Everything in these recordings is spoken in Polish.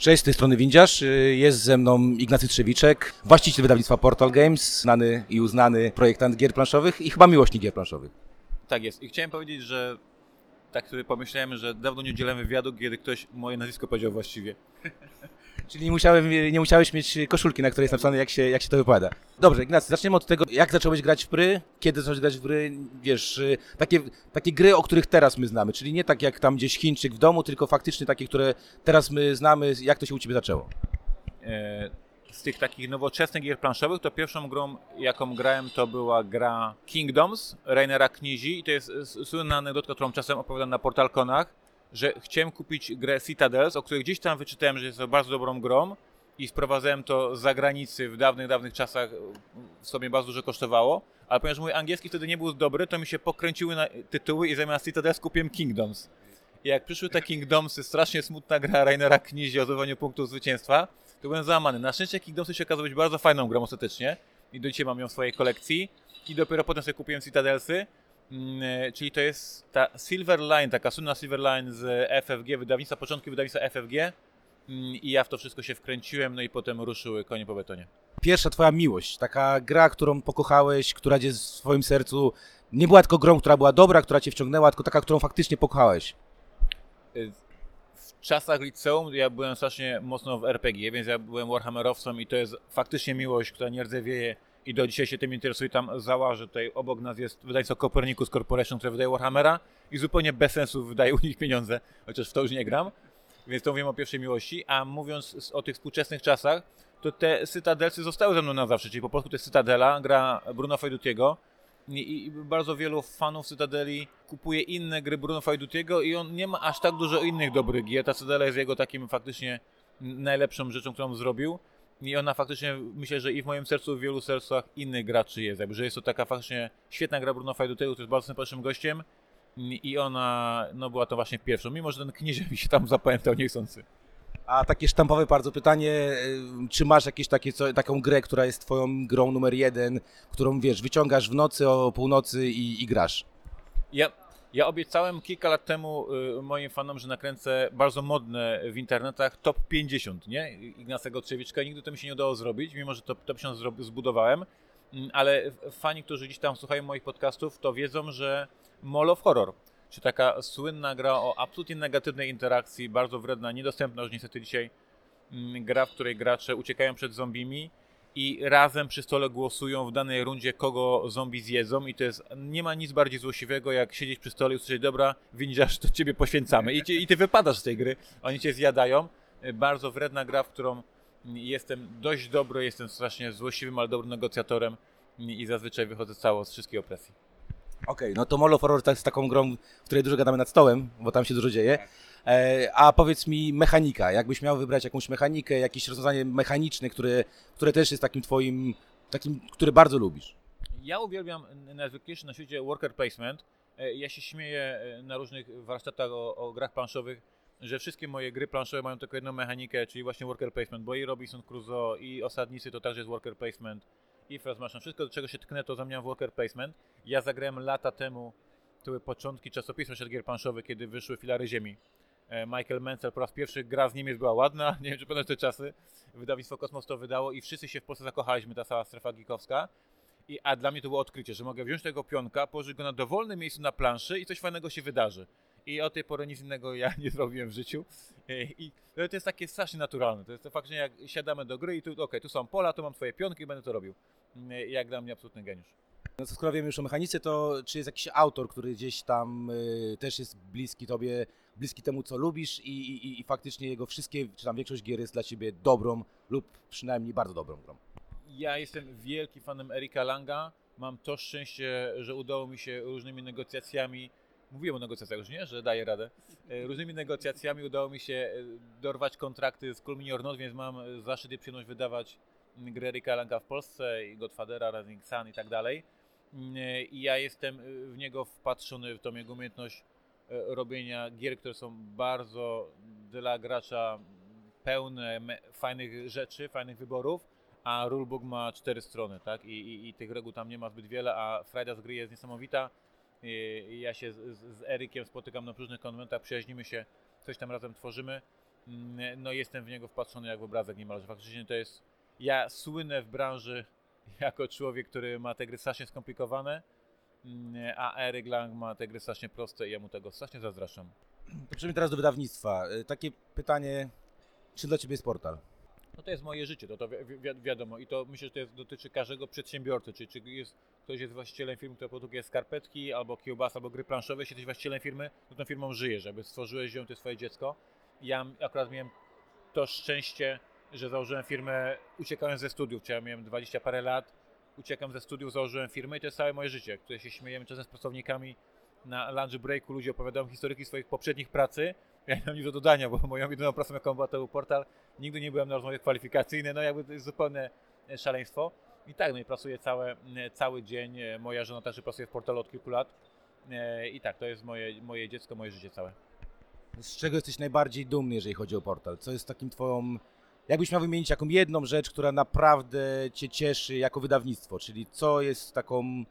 Cześć, z tej strony Windziarz. Y, Jest ze mną Ignacy Trzewiczek, właściciel wydawnictwa Portal Games, znany i uznany projektant gier planszowych i chyba miłośnik gier planszowych. Tak jest. I chciałem powiedzieć, że tak sobie pomyślałem, że dawno nie udzielałem wywiadu, kiedy ktoś moje nazwisko powiedział właściwie. Czyli nie, musiałem, nie musiałeś mieć koszulki, na której jest napisane, jak się, jak się to wypowiada. Dobrze, Ignacy, zaczniemy od tego, jak zacząłeś grać w gry, kiedy zacząłeś grać w gry, wiesz, y, takie, takie gry, o których teraz my znamy, czyli nie tak jak tam gdzieś Chińczyk w domu, tylko faktycznie takie, które teraz my znamy, jak to się u Ciebie zaczęło. E, Z tych takich nowoczesnych gier planszowych, to pierwszą grą, jaką grałem, to była gra Kingdoms Rainera Knizi i to jest słynna anegdotka, którą czasem opowiadam na portalkonach, że chciałem kupić grę Citadels, o której gdzieś tam wyczytałem, że jest to bardzo dobrą grą i sprowadzałem to z zagranicy w dawnych, dawnych czasach, sobie bardzo dużo kosztowało, ale ponieważ mój angielski wtedy nie był dobry, to mi się pokręciły tytuły i zamiast Citadels kupiłem Kingdoms. I jak przyszły te Kingdomsy, strasznie smutna gra Rainera Knizi o zdobywaniu punktów zwycięstwa, to byłem załamany. Na szczęście Kingdomsy się okazały być bardzo fajną grą ostatecznie i do dzisiaj mam ją w swojej kolekcji i dopiero potem sobie kupiłem Citadelsy, czyli to jest ta Silver Line, taka słynna Silver Line z FFG, wydawnictwa, początki wydawnictwa FFG Mm, i ja w to wszystko się wkręciłem, no i potem ruszyły konie po betonie. Pierwsza Twoja miłość, taka gra, którą pokochałeś, która gdzieś w swoim sercu nie była tylko grą, która była dobra, która Cię wciągnęła, tylko taka, którą faktycznie pokochałeś. Y, w czasach liceum ja byłem strasznie mocno w RPG, więc ja byłem Warhammerowcem i to jest faktycznie miłość, która nie rdzewieje i do dzisiaj się tym interesuje. Tam załażę, tutaj obok nas jest wydawnictwo Copernicus Corporation, które wydaje Warhammera i zupełnie bez sensu wydaje u nich pieniądze, chociaż w to już nie gram. Więc to mówimy o pierwszej miłości, a mówiąc o tych współczesnych czasach, to te Cytadelsy zostały ze mną na zawsze, czyli po polsku to jest Cytadela, gra Bruno Fajdutiego i, i bardzo wielu fanów Cytadeli kupuje inne gry Bruno Fajdutiego i on nie ma aż tak dużo innych dobrych gier. Ta Cytadela jest jego takim faktycznie najlepszą rzeczą, którą zrobił. I ona faktycznie, myślę, że i w moim sercu, w wielu sercach innych graczy jest. Jakby, że jest to taka faktycznie świetna gra Bruno Fajdutiego, który jest bardzo sympatycznym gościem. I ona no, była to właśnie pierwszą, mimo że ten kniezie mi się tam zapamiętał niechcący. A takie sztampowe bardzo pytanie, y, czy masz jakieś takie, co, taką grę, która jest twoją grą numer jeden, którą wiesz, wyciągasz w nocy o północy i, i grasz? Ja, ja obiecałem kilka lat temu y, moim fanom, że nakręcę bardzo modne w internetach top 50, nie? Ignacego Trzewiczka. Nigdy to mi się nie udało zrobić, mimo że top, top 50 zro- zbudowałem. Mm, Ale fani, którzy gdzieś tam słuchają moich podcastów, to wiedzą, że Mall of Horror, czy taka słynna gra o absolutnie negatywnej interakcji, bardzo wredna, niedostępna już niestety dzisiaj, mm, gra, w której gracze uciekają przed zombimi i razem przy stole głosują w danej rundzie, kogo zombie zjedzą i to jest, nie ma nic bardziej złośliwego, jak siedzieć przy stole i usłyszeć, dobra, windziarz, to ciebie poświęcamy i, i ty wypadasz z tej gry, oni cię zjadają. Bardzo wredna gra, w którą jestem dość dobry, jestem strasznie złośliwym, ale dobrym negocjatorem i zazwyczaj wychodzę cało z wszystkich opresji. Okej, no to Mall of Horror jest taką grą, w której dużo gadamy nad stołem, bo tam się dużo dzieje. E, a powiedz mi mechanika, jakbyś miał wybrać jakąś mechanikę, jakieś rozwiązanie mechaniczne, które, które też jest takim twoim, takim, które bardzo lubisz. Ja uwielbiam najzwyklejszy na świecie worker placement. E, Ja się śmieję e, na różnych warsztatach o, o grach planszowych, że wszystkie moje gry planszowe mają tylko jedną mechanikę, czyli właśnie worker placement, bo i Robinson Crusoe, i Osadnicy to także jest worker placement, i First Machine, wszystko do czego się tknę to zamieniam w worker placement. Ja zagrałem lata temu, to były początki czasopisma gier planszowych, kiedy wyszły Filary Ziemi. E, Michael Menzel po raz pierwszy gra z Niemiec była ładna, nie wiem czy pamiętasz te czasy, wydawnictwo Kosmos to wydało i wszyscy się w Polsce zakochaliśmy, ta cała strefa geekowska. I, a dla mnie to było odkrycie, że mogę wziąć tego pionka, położyć go na dowolnym miejscu na planszy i coś fajnego się wydarzy. I od tej pory nic innego ja nie zrobiłem w życiu. E, I to jest takie strasznie naturalne. To jest to faktycznie jak siadamy do gry i tu, okej, tu są pola, tu mam twoje pionki i będę to robił. E, Jak dla mnie absolutny geniusz. No skoro wiemy już o mechanice, to czy jest jakiś autor, który gdzieś tam y, też jest bliski tobie, bliski temu, co lubisz i, i, i faktycznie jego wszystkie, czy tam większość gier jest dla ciebie dobrą lub przynajmniej bardzo dobrą grą? Ja jestem wielkim fanem Erika Langa. Mam to szczęście, że udało mi się różnymi negocjacjami, mówiłem o negocjacjach już, nie? Że daję radę. E, Różnymi negocjacjami udało mi się e, dorwać kontrakty z Culmini Ornot, więc mam zaszczyt i przyjemność wydawać gry Erika Langa w Polsce i Godfathera, Rising Sun i tak dalej. E, I ja jestem w niego wpatrzony, w tą jego umiejętność robienia gier, które są bardzo dla gracza pełne fajnych rzeczy, fajnych wyborów, a rulebook ma cztery strony, tak? I, i, I tych reguł tam nie ma zbyt wiele, a frajda z gry jest niesamowita. I, ja się z, z, Erykiem spotykam na różnych konwentach, przyjaźnimy się, coś tam razem tworzymy. Mm, No jestem w niego wpatrzony jak w obrazek niemalże. Faktycznie to jest, ja słynę w branży jako człowiek, który ma te gry strasznie skomplikowane, a Eric Lang ma te gry strasznie proste i ja mu tego strasznie zazdraszczam. To przejdźmy teraz do wydawnictwa. Y, Takie pytanie, czy dla Ciebie jest portal? No to jest moje życie, to, to wi wi wiadomo i to myślę, że to jest, dotyczy każdego przedsiębiorcy, czy, czy jest, ktoś jest właścicielem firmy, która produkuje skarpetki, albo kiełbas, albo gry planszowe, jeśli jesteś właścicielem firmy, to tą firmą żyjesz, żeby stworzyłeś ją, to jest twoje dziecko. Ja akurat miałem to szczęście, że założyłem firmę uciekając ze studiów, ja miałem 20 parę lat, uciekam ze studiów, założyłem firmę i to jest całe moje życie, które się śmiejemy czasem z pracownikami na lunch breaku, ludzie opowiadają historyki swoich poprzednich pracy, ja nie mam nic do dodania, bo moją jedyną pracą jaką była to był portal, nigdy nie byłem na rozmowie kwalifikacyjnej, no jakby to jest zupełne e, szaleństwo. I tak, no i pracuję całe, e, cały dzień, e, moja żona także pracuje w portalu od kilku lat i tak, to jest moje, moje dziecko, moje życie całe. Z czego jesteś najbardziej dumny, jeżeli chodzi o portal? Co jest takim Twoją... Jakbyś miał wymienić jaką jedną rzecz, która naprawdę Cię cieszy jako wydawnictwo, czyli co jest taką,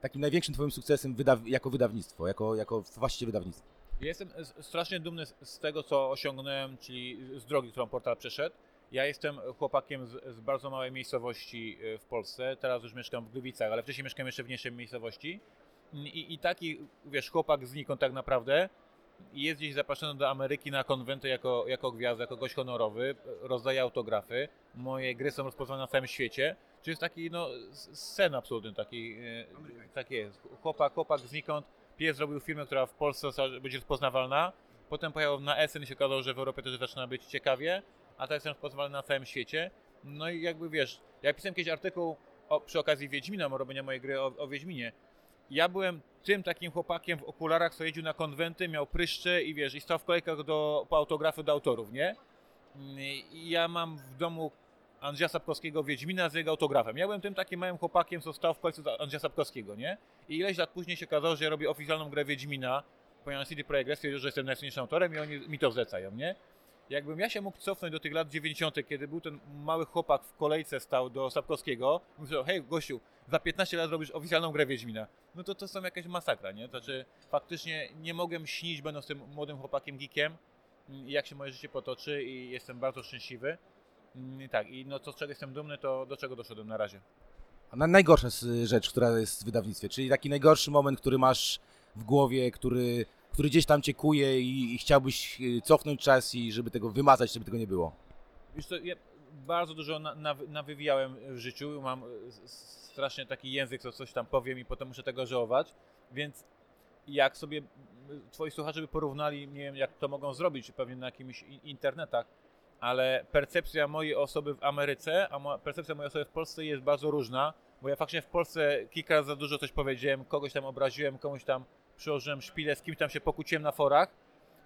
takim największym Twoim sukcesem wydaw... jako wydawnictwo, jako, jako właściciel wydawnictwa? Jestem strasznie dumny z, z tego, co osiągnąłem, czyli z drogi, którą portal przeszedł. Ja jestem chłopakiem z, z bardzo małej miejscowości e, w Polsce. Teraz już mieszkam w Gliwicach, ale wcześniej mieszkałem jeszcze w mniejszej miejscowości. I, I taki, wiesz, chłopak znikąd tak naprawdę jest gdzieś zapraszany do Ameryki na konwenty jako, jako gwiazda, jako gość honorowy, rozdaje autografy. Moje gry są rozpoznawane na całym świecie. Czy jest taki, no, sen absolutny, taki, e, tak jest. Chłopak, chłopak znikąd, pies zrobił firmę, która w Polsce będzie rozpoznawalna, potem pojechał na SN i się okazało, że w Europie też zaczyna być ciekawie, a teraz jest rozpoznawalny na całym świecie. No i jakby wiesz, ja pisałem kiedyś artykuł o, przy okazji Wiedźmina, robienia mojej gry o, o Wiedźminie. Ja byłem tym takim chłopakiem w okularach, co jeździł na konwenty, miał pryszcze i wiesz, i stał w kolejkach do, po autografy do autorów, nie? I ja mam w domu Andrzeja Sapkowskiego Wiedźmina z jego autografem. Ja byłem tym takim małym chłopakiem, co stał w końcu do Andrzeja Sapkowskiego, nie? I ileś lat później się okazało, że ja robię oficjalną grę Wiedźmina, ponieważ CD Projekt Red stwierdził, że jestem najsilniejszym autorem i oni mi to zlecają, nie? Jakbym ja się mógł cofnąć do tych lat 90., kiedy był ten mały chłopak w kolejce stał do Sapkowskiego, mówił, hej gościu, za 15 lat robisz oficjalną grę Wiedźmina. No to to są jakaś masakra, nie? To znaczy faktycznie nie mogłem śnić, będąc tym młodym chłopakiem geekiem, mm, jak się moje życie potoczy i jestem bardzo szczęśliwy. Mm, I tak, i no to z czego jestem dumny, to do czego doszedłem na razie. A na, najgorsza rzecz, która jest w wydawnictwie, czyli taki najgorszy moment, który masz w głowie, który, który gdzieś tam cię kuje i, i chciałbyś y, cofnąć czas i żeby tego wymazać, żeby tego nie było. Wiesz co, ja bardzo dużo na, na, nawywijałem w życiu, mam s- strasznie taki język, co coś tam powiem i potem muszę tego żałować, więc jak sobie twoi słuchacze by porównali, nie wiem jak to mogą zrobić, pewnie na jakimiś i- internetach, ale percepcja mojej osoby w Ameryce, a moja, percepcja mojej osoby w Polsce jest bardzo różna, bo ja faktycznie w Polsce kilka razy za dużo coś powiedziałem, kogoś tam obraziłem, komuś tam przyłożyłem szpilę, z kimś tam się pokłóciłem na forach,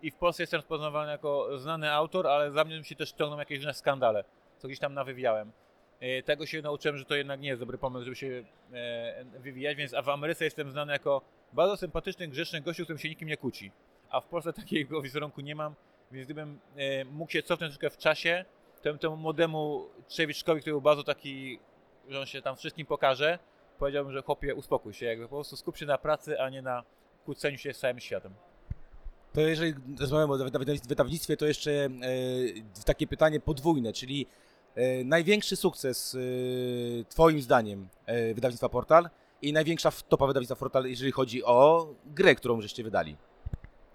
i w Polsce jestem rozpoznawany jako znany autor, ale za mnie się też ciągną jakieś różne skandale, co gdzieś tam nawywiałem. E, Tego się nauczyłem, że to jednak nie jest dobry pomysł, żeby się e, wywijać, więc w Ameryce jestem znany jako bardzo sympatyczny, grzeczny gościu, którym się nikim nie kłóci. A w Polsce takiego wizerunku nie mam, więc gdybym e, mógł się cofnąć troszkę w czasie, to temu młodemu Trzewiczkowi, który był bardzo taki, że on się tam wszystkim pokaże, powiedziałbym, że chłopie, uspokój się, jakby po prostu skup się na pracy, a nie na kłóceniu się z całym światem. To jeżeli rozmawiamy o wyda- wydawnictwie, to jeszcze takie pytanie podwójne, czyli największy sukces e, Twoim zdaniem e, wydawnictwa Portal i największa topa wydawnictwa Portal, jeżeli chodzi o grę, którą żeście wydali.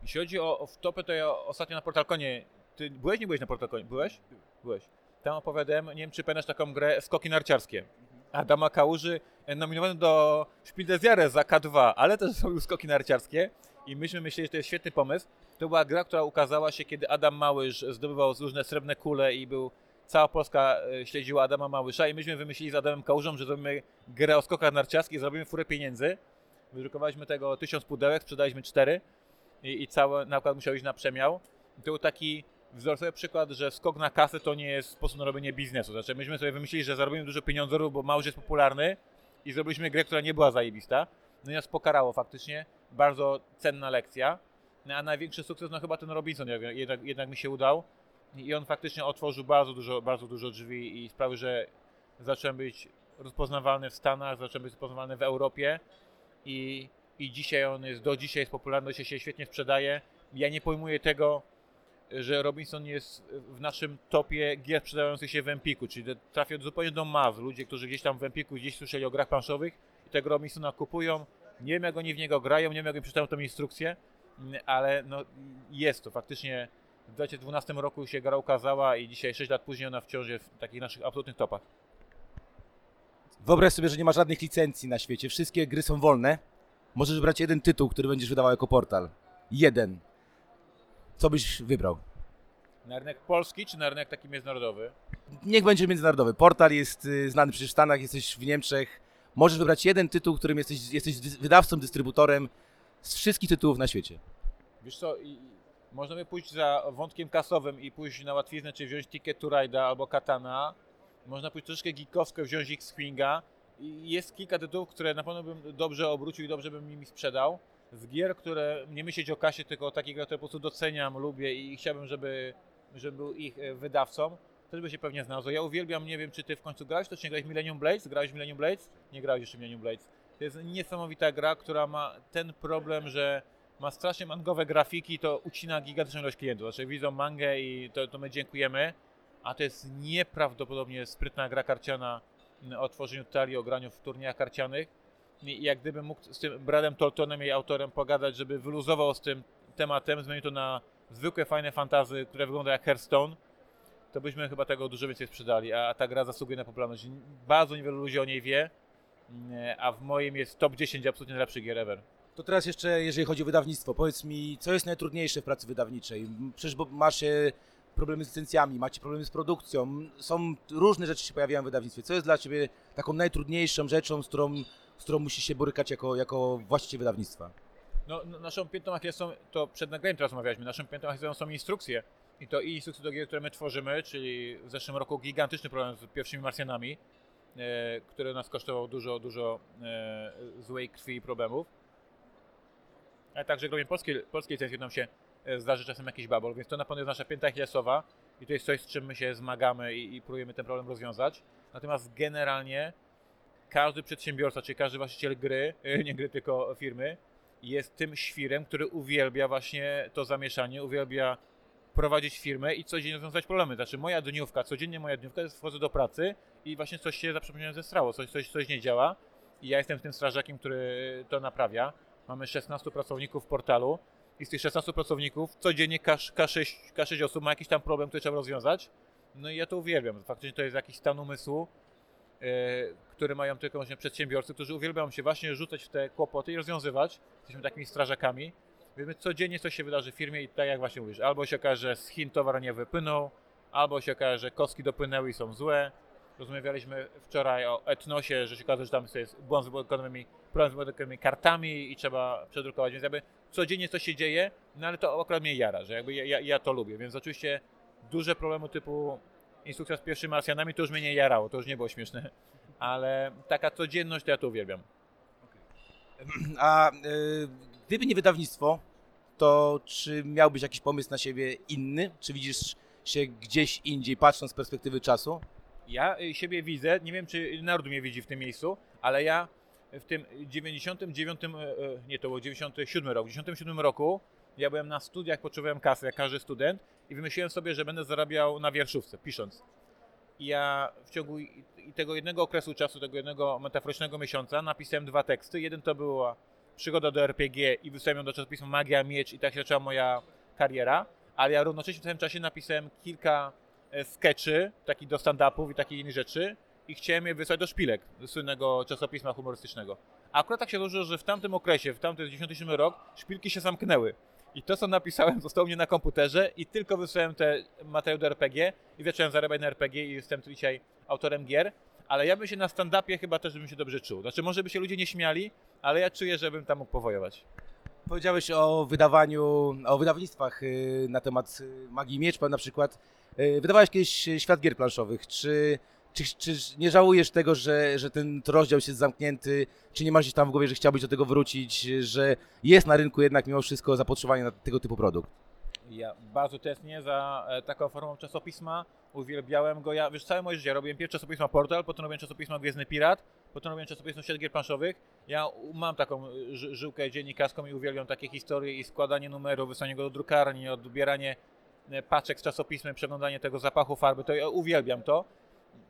Jeśli chodzi o, o wtopę, to ja ostatnio na Portalkonie. Ty byłeś, nie byłeś na Portalkonie? Byłeś? Byłeś. Tam opowiadałem, nie wiem czy pamiętasz taką grę Skoki narciarskie. Adama Kałuży e, nominowany do Jahres za K2, ale też zrobił skoki narciarskie i myśmy myśleli, że to jest świetny pomysł. To była gra, która ukazała się, kiedy Adam Małysz zdobywał różne srebrne kule i był cała Polska e, śledziła Adama Małysza i myśmy wymyślili z Adamem Kałużą, że zrobimy grę o skokach narciarskich, zrobimy furę pieniędzy. Wydrukowaliśmy tego tysiąc pudełek, sprzedaliśmy cztery i, i cały nakład musiał iść na przemiał. I to był taki wzorcowy przykład, że skok na kasę to nie jest sposób na robienie biznesu. Znaczy myśmy sobie wymyślili, że zarobimy dużo pieniądzów, bo Małż jest popularny i zrobiliśmy grę, która nie była zajebista. No i nas pokarało faktycznie. Bardzo cenna lekcja. No, a największy sukces, no chyba ten Robinson jednak, jednak mi się udał. I on faktycznie otworzył bardzo dużo, bardzo dużo drzwi i sprawił, że zacząłem być rozpoznawalny w Stanach, zacząłem być rozpoznawalny w Europie i, i dzisiaj on jest, do dzisiaj jest popularny, dzisiaj się świetnie sprzedaje. Ja nie pojmuję tego, że Robinson jest w naszym topie gier sprzedających się w Empiku, czyli trafia zupełnie do mas. Ludzie, którzy gdzieś tam w Empiku gdzieś słyszeli o grach planszowych i tego Robinsona kupują. Nie wiem, jak oni w niego grają, nie wiem, jak oni przeczytają tą instrukcję, ale no, jest to faktycznie. W 2012 roku się gra ukazała i dzisiaj, 6 lat później, ona wciąż jest w takich naszych absolutnych topach. Wyobraź sobie, że nie ma żadnych licencji na świecie, wszystkie gry są wolne. Możesz wybrać jeden tytuł, który będziesz wydawał jako portal. Jeden. Co byś wybrał? Na rynek polski czy na rynek taki międzynarodowy? Niech będzie międzynarodowy. Portal jest y, znany przecież w Stanach, jesteś w Niemczech. Możesz wybrać jeden tytuł, którym jesteś, jesteś wydawcą, dystrybutorem z wszystkich tytułów na świecie. Wiesz co, by pójść za wątkiem kasowym i pójść na łatwiznę, czy wziąć Ticket to albo Katana. Można pójść troszeczkę geekowsko, wziąć X-Winga. Jest kilka tytułów, które na pewno bym dobrze obrócił i dobrze bym nimi sprzedał. Z gier, które nie myśleć o kasie, tylko o takich które po prostu doceniam, lubię i chciałbym, żeby, żeby był ich e, wydawcą. Też by się pewnie znalazł. Ja uwielbiam, nie wiem czy ty w końcu grałeś, to czy nie grałeś Millennium Blades? Grałeś Millennium Blades? Nie grałeś jeszcze Millennium Blades. To jest niesamowita gra, która ma ten problem, że ma strasznie mangowe grafiki, to ucina gigantyczną ilość klientów. Znaczy widzą mangę i to, to my dziękujemy, a to jest nieprawdopodobnie sprytna gra karciana o tworzeniu talii, o graniu w turniejach karcianych. I jak gdybym mógł z tym Bradem Toltonem, jej autorem, pogadać, żeby wyluzował z tym tematem, zmienił to na zwykłe, fajne fantazy, które wygląda jak Hearthstone, to byśmy chyba tego dużo więcej sprzedali, a ta gra zasługuje na popularność. Bardzo niewielu ludzi o niej wie, a w moim jest top 10 absolutnie najlepszych gier ever. To teraz jeszcze, jeżeli chodzi o wydawnictwo, powiedz mi, co jest najtrudniejsze w pracy wydawniczej? Przecież masz problemy z licencjami, macie problemy z produkcją, są różne rzeczy się pojawiają w wydawnictwie. Co jest dla Ciebie taką najtrudniejszą rzeczą, z którą, z którą musisz się borykać jako, jako właściciel wydawnictwa? No, naszą piętą achillesową, to przed nagraniem teraz rozmawialiśmy, naszą piętą achillesową są instrukcje. I to i instrukcje do gier, które my tworzymy, czyli w zeszłym roku gigantyczny problem z pierwszymi Marsjanami, e, nas kosztował dużo, dużo e, złej krwi i problemów. Ale także robię polskie, polskie licencje, nam się e, zdarzy czasem jakiś babol, więc to na pewno jest nasza pięta achillesowa i to jest coś, z czym my się zmagamy i, i próbujemy ten problem rozwiązać. Natomiast generalnie każdy przedsiębiorca, czyli każdy właściciel gry, e, nie gry, tylko firmy, jest tym świrem, który uwielbia właśnie to zamieszanie, uwielbia prowadzić firmę i codziennie rozwiązywać problemy. Znaczy moja dniówka, codziennie moja dniówka jest wchodzę do pracy i właśnie coś się za przeproszeniem zestrało, coś, coś, coś nie działa i ja jestem tym strażakiem, który to naprawia. Mamy 16 pracowników portalu i z tych 16 pracowników codziennie K, K6, K6 osób ma jakiś tam problem, który trzeba rozwiązać. No i ja to uwielbiam. Faktycznie to jest jakiś stan umysłu, e, który mają tylko właśnie przedsiębiorcy, którzy uwielbiają się właśnie rzucać w te kłopoty i rozwiązywać. Jesteśmy takimi strażakami. Wiemy, codziennie coś się wydarzy w firmie i tak jak właśnie mówisz, albo się okaże, że z Chin towar nie wypłynął, albo się okaże, że kostki dopłynęły i są złe. Rozmawialiśmy wczoraj o etnosie, że się okaże, że tam jest błąd z wybudowymi, problem z wybudowymi kartami i trzeba przedrukować, więc jakby codziennie coś się dzieje, no ale to akurat mnie jara, że jakby ja, ja, ja to lubię, więc oczywiście duże problemy typu instrukcja z pierwszymi Marsjanami to już mnie nie jarało, to już nie było śmieszne, ale taka codzienność to ja to uwielbiam. A e, gdyby nie wydawnictwo, to czy miałbyś jakiś pomysł na siebie inny? Czy widzisz się gdzieś indziej, patrząc z perspektywy czasu? Ja y, siebie widzę, nie wiem czy naród mnie widzi w tym miejscu, ale ja w tym 99, e, e, nie to był 97 rok, w 97 roku ja byłem na studiach, potrzebowałem kasy jak każdy student i wymyśliłem sobie, że będę zarabiał na wierszówce, pisząc. I ja w ciągu tego jednego okresu czasu, tego jednego metaforycznego miesiąca napisałem dwa teksty. Jeden to była przygoda do RPG i wysłałem ją do czasopisma Magia, Miecz i tak się zaczęła moja kariera, ale ja równocześnie w tym czasie napisałem kilka e, sketchy, takich do stand-upów i takich innych rzeczy i chciałem je wysłać do Szpilek, do słynnego czasopisma humorystycznego. A akurat tak się złożyło, że w tamtym okresie, w tamtym 97 rok, Szpilki się zamknęły. I to, co napisałem, zostało mnie na komputerze i tylko wysłałem te materiały do RPG i zacząłem zarabiać na RPG i jestem dzisiaj autorem gier. Ale ja bym się na stand-upie chyba też bym się dobrze czuł. Znaczy, może by się ludzie nie śmiali, ale ja czuję, że bym tam mógł powojować. Powiedziałeś o wydawaniu, o wydawnictwach y, na temat y, Magii Miecz, pan na przykład. Y, Wydawałeś kiedyś y, Świat Gier Planszowych. Czy, czy, czy nie żałujesz tego, że, że ten rozdział jest zamknięty? Czy nie masz tam w głowie, że chciałbyś do tego wrócić? Że jest na rynku jednak mimo wszystko zapotrzebowanie na tego typu produkt? Ja bardzo tęsknię za e, taką formą czasopisma. Uwielbiałem go. Ja, wiesz, całe moje życie robiłem pierw czasopisma Portal, potem robiłem czasopisma Gwiezdny Pirat, potem robiłem czasopisma Świat Gier Planszowych. Ja mam taką ży, żyłkę dziennikarską i uwielbiam takie historie i składanie numeru, wysłanie go do drukarni, odbieranie e, paczek z czasopismem, przeglądanie tego zapachu farby, to ja uwielbiam to.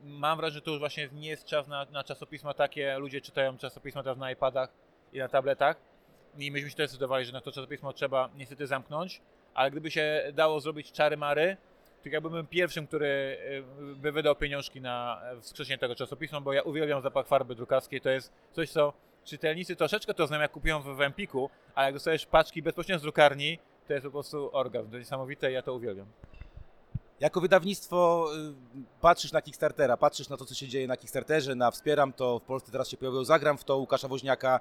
Mam wrażenie, że to już właśnie nie jest czas na, na czasopisma takie, ludzie czytają czasopisma teraz na iPadach i na tabletach. I myśmy się też zdecydowali, że na to czasopismo trzeba niestety zamknąć, ale gdyby się dało zrobić czary mary, to ja byłbym pierwszym, który e, by wydał pieniążki na e, wskrzeszenie tego czasopisma, bo ja uwielbiam zapach farby drukarskiej, to jest coś, co czytelnicy troszeczkę to znają, jak kupują w Empiku, a jak dostajesz paczki bezpośrednio z drukarni, to jest po prostu orgazm, to niesamowite i ja to uwielbiam. Jako wydawnictwo y, patrzysz na Kickstartera, patrzysz na to, co się dzieje na Kickstarterze, na Wspieram to, w Polsce teraz się pojawiło Zagram w to, Łukasza Woźniaka.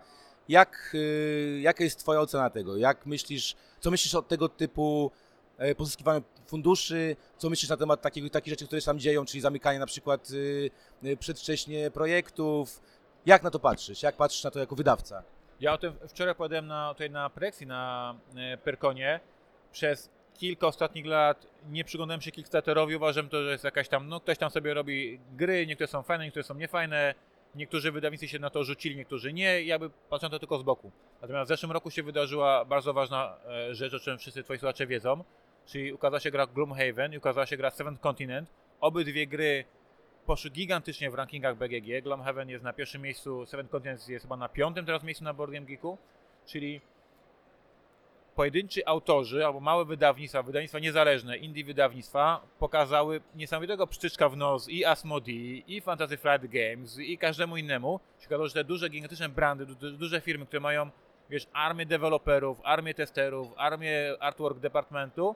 Jak, y, jaka jest Twoja ocena tego? Jak myślisz, co myślisz o tego typu e, pozyskiwaniu funduszy? Co myślisz na temat takich, takich rzeczy, które się tam dzieją, czyli zamykanie na przykład y, przedwcześnie projektów? Jak na to patrzysz? Jak patrzysz na to jako wydawca? Ja o tym wczoraj opowiadałem na, tutaj na Prexi, na e, Perkonie. Przez kilka ostatnich lat nie przyglądałem się Kickstarterowi, uważam to, że jest jakaś tam, no ktoś tam sobie robi gry, niektóre są fajne, niektóre są niefajne, niektórzy wydawnicy się na to rzucili, niektórzy nie, ja by patrzyłem to tylko z boku. Natomiast w zeszłym roku się wydarzyła bardzo ważna e, rzecz, o czym wszyscy twoi słuchacze wiedzą, czyli ukazała się gra Gloomhaven i ukazała się gra Seventh Continent. Obydwie gry poszły gigantycznie w rankingach BGG. Gloomhaven jest na pierwszym miejscu, Seven Continents jest chyba na piątym teraz miejscu na Board Game Geeku, czyli pojedynczy autorzy albo małe wydawnictwa, wydawnictwa niezależne, indie wydawnictwa pokazały niesamowitego pszczyczka w nos i Asmodee, i Fantasy Flight Games, i każdemu innemu. Się że te duże, gigantyczne brandy, du- duże firmy, które mają, wiesz, armię deweloperów, armię testerów, armię artwork departmentu,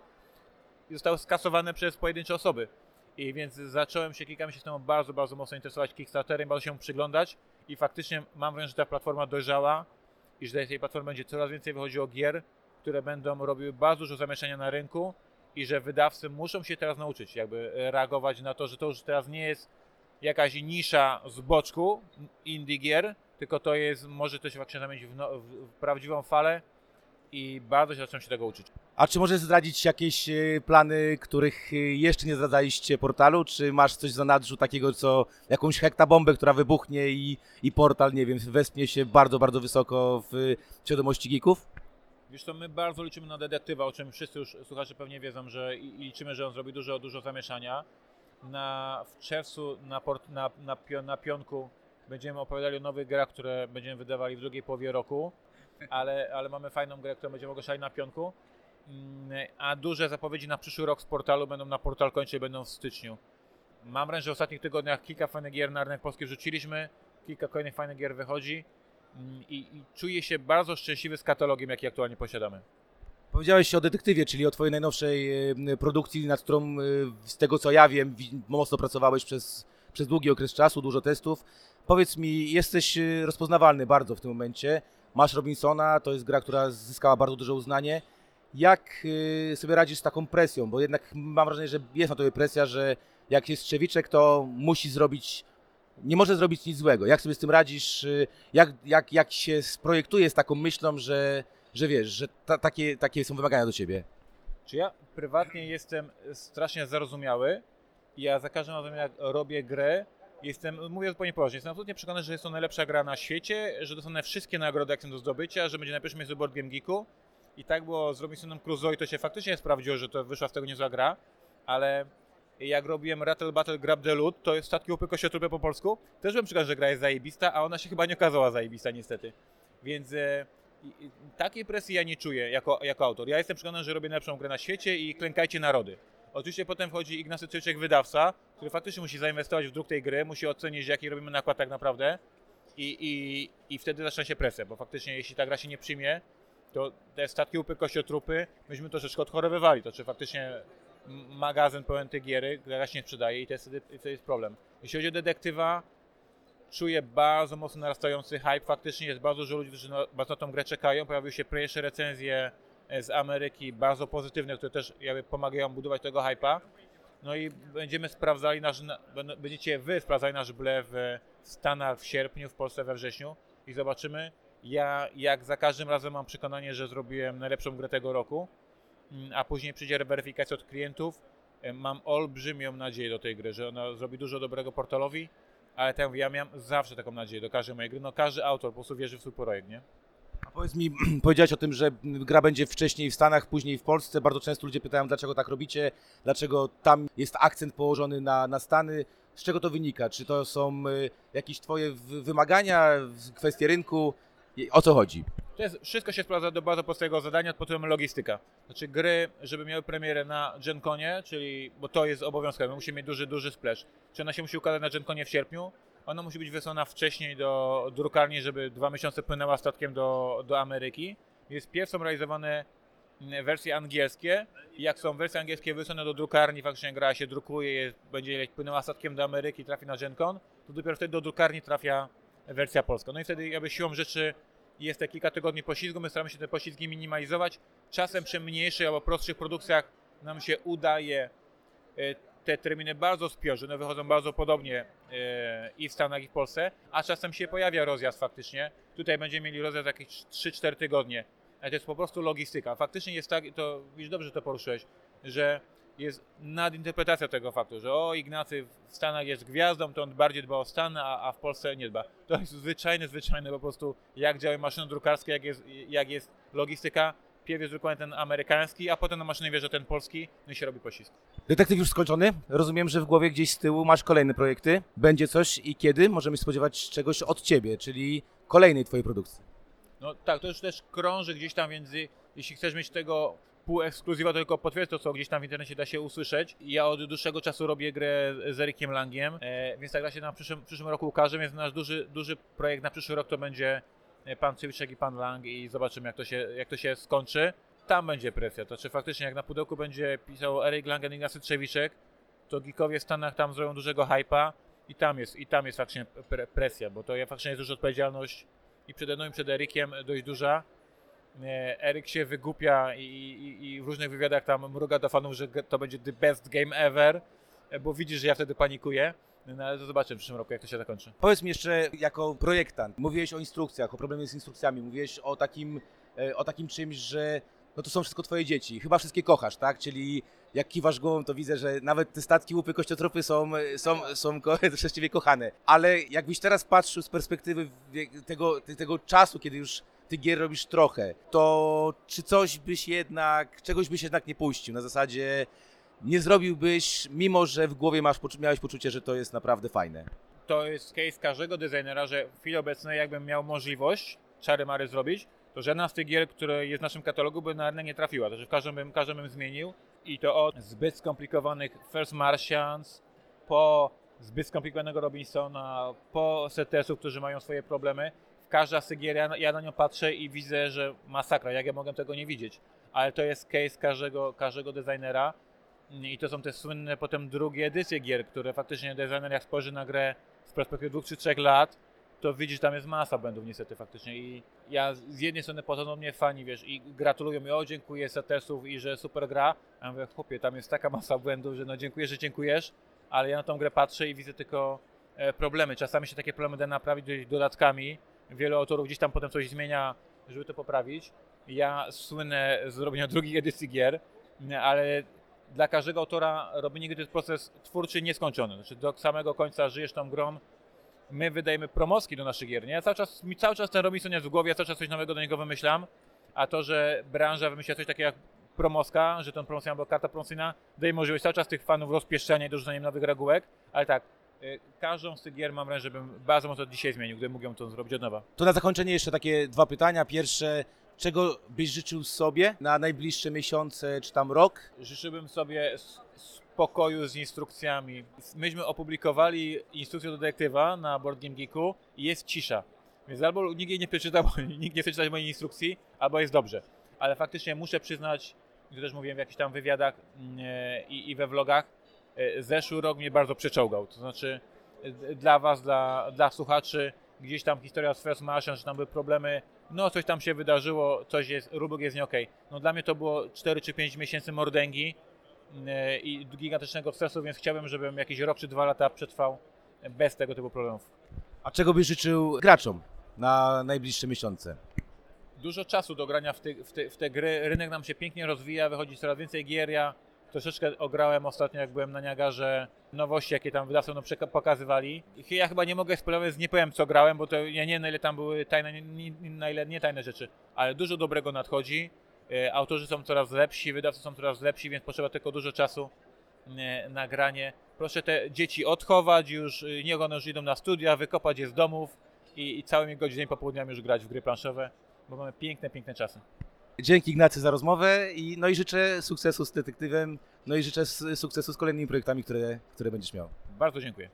zostały skasowane przez pojedyncze osoby. I więc zacząłem się kilka miesięcy temu bardzo, bardzo mocno interesować Kickstarterem, bardzo się przyglądać i faktycznie mam wrażenie, że ta platforma dojrzała i że z tej platformy będzie coraz więcej wychodziło gier, które będą robiły bardzo dużo zamieszania na rynku i że wydawcy muszą się teraz nauczyć jakby reagować na to, że to już teraz nie jest jakaś nisza z boczku indie gier, tylko to jest, może to się faktycznie zamienić w, no, w, w prawdziwą falę i bardzo się zacząłem się tego uczyć. A czy możesz zdradzić jakieś e, plany, których e, jeszcze nie zdradzaliście portalu? Czy masz coś w zanadrzu takiego, co jakąś hektabombę, która wybuchnie i, i portal, nie wiem, wespnie się bardzo, bardzo wysoko w świadomości geeków? Wiesz to my bardzo liczymy na detektywa, o czym wszyscy już słuchacze pewnie wiedzą, że liczymy, że on zrobi dużo, dużo zamieszania. Na, w czerwcu na, port, na, na, na pionku będziemy opowiadali o nowych grach, które będziemy wydawali w drugiej połowie roku, ale, ale mamy fajną grę, którą będziemy ogłaszali na pionku. Mm, A duże zapowiedzi na przyszły rok z portalu będą na portal kończy będą w styczniu. Mam wrażenie, że w ostatnich tygodniach kilka fajnych gier na rynek polski wrzuciliśmy, kilka kolejnych fajnych gier wychodzi mm, i, i czuję się bardzo szczęśliwy z katalogiem, jaki aktualnie posiadamy. Powiedziałeś o detektywie, czyli o twojej najnowszej produkcji, nad którą z tego co ja wiem, wi- mocno pracowałeś przez, przez długi okres czasu, dużo testów. Powiedz mi, jesteś e, rozpoznawalny bardzo w tym momencie. Masz Robinsona, to jest gra, która zyskała bardzo duże uznanie. Jak e, sobie radzisz z taką presją? Bo jednak mam wrażenie, że jest na tobie presja, że jak jest Trzewiczek, to musi zrobić, nie może zrobić nic złego. Jak sobie z tym radzisz? e, Jak, jak, jak się sprojektuje z taką myślą, że, że wiesz, że ta, takie, takie są wymagania do ciebie? Czy ja prywatnie jestem strasznie zarozumiały ja za każdym razem jak robię grę, jestem, mówię zupełnie poważnie, jestem absolutnie przekonany, że jest to najlepsza gra na świecie, że dostanę wszystkie nagrody, jak są do zdobycia, że będzie na pierwszym miejscu Board Game Geeku i tak było z Robinsonem Crusoe i to się faktycznie sprawdziło, że to wyszła z tego niezła gra, ale jak robiłem Rattle Battle Grab the Loot, to jest statki łupy kościotrupy po polsku, też byłem przekonany, że gra jest zajebista, a ona się chyba nie okazała zajebista niestety. Więc e, takiej presji ja nie czuję jako, jako autor. Ja jestem przekonany, że robię najlepszą grę na świecie i klękajcie narody. Oczywiście potem wchodzi Ignacy Trzyczek, wydawca, który faktycznie musi zainwestować w druk tej gry, musi ocenić, jaki robimy nakład tak naprawdę i, i, i wtedy zaczyna się presja, bo faktycznie jeśli ta gra się nie przyjmie, to te statki łupy kościotrupy myśmy troszeczkę odchorowywali, to czy faktycznie magazyn pełen tej giery, gra się nie sprzedaje i to jest, to jest problem. Jeśli chodzi o detektywa, czuję bardzo mocno narastający hype. Faktycznie jest bardzo dużo ludzi, którzy bardzo na tą grę czekają. Pojawiły się pierwsze recenzje e, z Ameryki, bardzo pozytywne, które też jakby pomagają budować tego hype'a. No i będziemy sprawdzali nasz, będziecie wy sprawdzali nasz ble w Stanach w sierpniu, w Polsce we wrześniu i zobaczymy. Ja jak za każdym razem mam przekonanie, że zrobiłem najlepszą grę tego roku, Mm, a później przyjdzie weryfikacja od klientów. Mam olbrzymią nadzieję do tej gry, że ona zrobi dużo dobrego portalowi, ale tak ja miałem zawsze taką nadzieję do każdej mojej gry. No każdy autor po prostu wierzy w swój projekt, nie? A Powiedz mi, powiedziałeś o tym, że gra będzie wcześniej w Stanach, później w Polsce. Bardzo często ludzie pytają, dlaczego tak robicie, dlaczego tam jest akcent położony na, na Stany. Z czego to wynika? Czy to są y, jakieś twoje wymagania, kwestie rynku? O co chodzi? To jest, wszystko się sprowadza do bardzo prostego zadania pod tytułem logistyka. Znaczy gry, żeby miały premierę na GenConie, czyli, bo to jest obowiązkowe, musimy mieć duży, duży splash. Czy ona się musi ukazać na GenConie w sierpniu? Ona musi być wysłana wcześniej do drukarni, żeby dwa miesiące płynęła statkiem do, do Ameryki. Jest pierw są realizowane mm, wersje angielskie jak są wersje angielskie wysłane do drukarni, faktycznie gra się drukuje, jest, będzie płynęła statkiem do Ameryki, trafi na GenCon, to dopiero wtedy do drukarni trafia wersja polska. No i wtedy jakby siłą rzeczy jest te kilka tygodni poślizgu, my staramy się te poślizgi minimalizować. Czasem przy mniejszych albo prostszych produkcjach nam się udaje e, te terminy bardzo spiąć, że one wychodzą bardzo podobnie e, i w Stanach, i w Polsce, a czasem się pojawia rozjazd faktycznie. Tutaj będziemy mieli rozjazd jakieś 3-4 tygodnie. Ale to jest po prostu logistyka. Faktycznie jest tak, to widzisz dobrze to poruszyłeś, że jest nadinterpretacja tego faktu, że o Ignacy w Stanach jest gwiazdą, to on bardziej dba o Stany, a, a w Polsce nie dba. To jest zwyczajne, zwyczajne po prostu jak działają maszyny drukarskie, jak jest, jak jest logistyka. Pierw jest drukowany ten amerykański, a potem na maszynie wjeżdża ten polski, no i się robi pościsk. Detektyw już skończony. Rozumiem, że w głowie gdzieś z tyłu masz kolejne projekty. Będzie coś i kiedy możemy spodziewać czegoś od ciebie, czyli kolejnej twojej produkcji. No tak, to już też krąży gdzieś tam między, jeśli chcesz mieć tego pół ekskluzywa, tylko potwierdź to, co gdzieś tam w internecie da się usłyszeć. Ja od dłuższego czasu robię grę z Erikiem Langiem, e, więc ta gra się na przyszłym, przyszłym roku ukaże, więc nasz duży, duży projekt na przyszły rok to będzie e, pan Cywiczek i pan Lang i zobaczymy jak to się, jak to się skończy. Tam będzie presja, to czy faktycznie jak na pudełku będzie pisał Erik Langen i Ignacy Trzewiczek, to geekowie w Stanach tam zrobią dużego hypa i tam jest, i tam jest faktycznie pre- presja, bo to faktycznie jest już odpowiedzialność i przede mną i przed Erykiem dość duża. E, Eryk się wygupia i, i, i w różnych wywiadach tam mruga do fanów, że to będzie the best game ever, e, bo widzisz, że ja wtedy panikuję. No ale to zobaczymy w przyszłym roku, jak to się zakończy. Powiedz mi jeszcze, jako projektant, mówiłeś o instrukcjach, o problemie z instrukcjami, mówiłeś o takim, e, o takim czymś, że no to są wszystko twoje dzieci. Chyba wszystkie kochasz, tak? Czyli jak kiwasz głową, to widzę, że nawet te statki, łupy, kościotropy są, są, są ciebie kochane. Ale jakbyś teraz patrzył z perspektywy tego, te- tego czasu, kiedy już tych gier robisz trochę, to czy coś byś jednak, czegoś byś jednak nie puścił? Na zasadzie nie zrobiłbyś, mimo że w głowie masz, miałeś poczucie, że to jest naprawdę fajne. To jest case każdego designera, że w chwili obecnej jakbym miał możliwość czary mary zrobić, to żadna z tych gier, które jest w naszym katalogu, by na arenę nie trafiła. Także w każdym bym, każdym bym zmienił. I to od zbyt skomplikowanych First Martians, po zbyt skomplikowanego Robinsona, po CTS-ów, którzy mają swoje problemy. Każda z tych gier, ja, ja na nią patrzę i widzę, że masakra, jak ja mogę tego nie widzieć. Ale to jest case każdego, każdego designera. I to są te słynne potem drugie edycje gier, które faktycznie designer jak spojrzy na grę z perspektywy dwóch czy trzech lat, to widzi, że tam jest masa błędów niestety faktycznie. I ja z jednej strony potem mnie fani, wiesz, i gratulują mi, o dziękuję setesów i że super gra. A ja mówię, chłopie, tam jest taka masa błędów, że no dziękuję, że dziękujesz, ale ja na tą grę patrzę i widzę tylko e, problemy. Czasami się takie problemy da naprawić dodatkami. Wielu autorów gdzieś tam potem coś zmienia, żeby to poprawić. Ja słynę z robienia drugiej edycji gier, ale dla każdego autora robienie gry to jest proces twórczy nieskończony. Znaczy do samego końca żyjesz tą grą. My wydajemy promoski do naszych gier. Nie? Ja cały czas, mi cały czas ten Robinson jest w głowie, ja cały czas coś nowego do niego wymyślam, a to, że branża wymyśla coś takiego jak promoska, że ten promocja albo karta promocyjna daje możliwość cały czas tych fanów rozpieszczania i dorzucania nowych regułek, ale tak, każdą z tych gier mam wrażenie, żebym bardzo mocno dzisiaj zmienił, gdybym mógł ją to zrobić od nowa. To na zakończenie jeszcze takie dwa pytania. Pierwsze, czego byś życzył sobie na najbliższe miesiące czy tam rok? Życzyłbym sobie spokoju z instrukcjami. Myśmy opublikowali instrukcję do detektywa na Board Game Geeku i jest cisza. Więc albo nikt jej nie przeczytał, nikt nie chce czytać mojej instrukcji, albo jest dobrze. Ale faktycznie muszę przyznać, i to też mówiłem w jakichś tam wywiadach mm, e, i, i we vlogach, zeszły rok mnie bardzo przeczołgał. To znaczy e, dla was, dla, dla słuchaczy, gdzieś tam historia z First Martian, że tam były problemy, no coś tam się wydarzyło, coś jest, rubek jest nie okej. No dla mnie to było 4 czy 5 miesięcy mordęgi e, i gigantycznego stresu, więc chciałbym, żebym jakiś rok czy dwa lata przetrwał bez tego typu problemów. A czego byś życzył graczom na najbliższe miesiące? Dużo czasu do grania w te, w, te, w te gry, rynek nam się pięknie rozwija, wychodzi coraz więcej gier, ja Troszeczkę ograłem ostatnio, jak byłem na Niagarze, nowości, jakie tam wydawcy no, pokazywali. Ja chyba nie mogę spoilerować, nie powiem co grałem, bo to ja nie wiem na ile tam były tajne, nie, na ile nie tajne rzeczy, ale dużo dobrego nadchodzi. E, Autorzy są coraz lepsi, wydawcy są coraz lepsi, więc potrzeba tylko dużo czasu e, na granie. Proszę te dzieci odchować już, y, niech one już idą na studia, wykopać je z domów i, i całymi godzinami popołudniami już grać w gry planszowe, bo mamy piękne, piękne czasy. Dzięki Ignacy za rozmowę i no i życzę sukcesu z detektywem, no i życzę sukcesu z kolejnymi projektami, które, które będziesz miał. Bardzo dziękuję.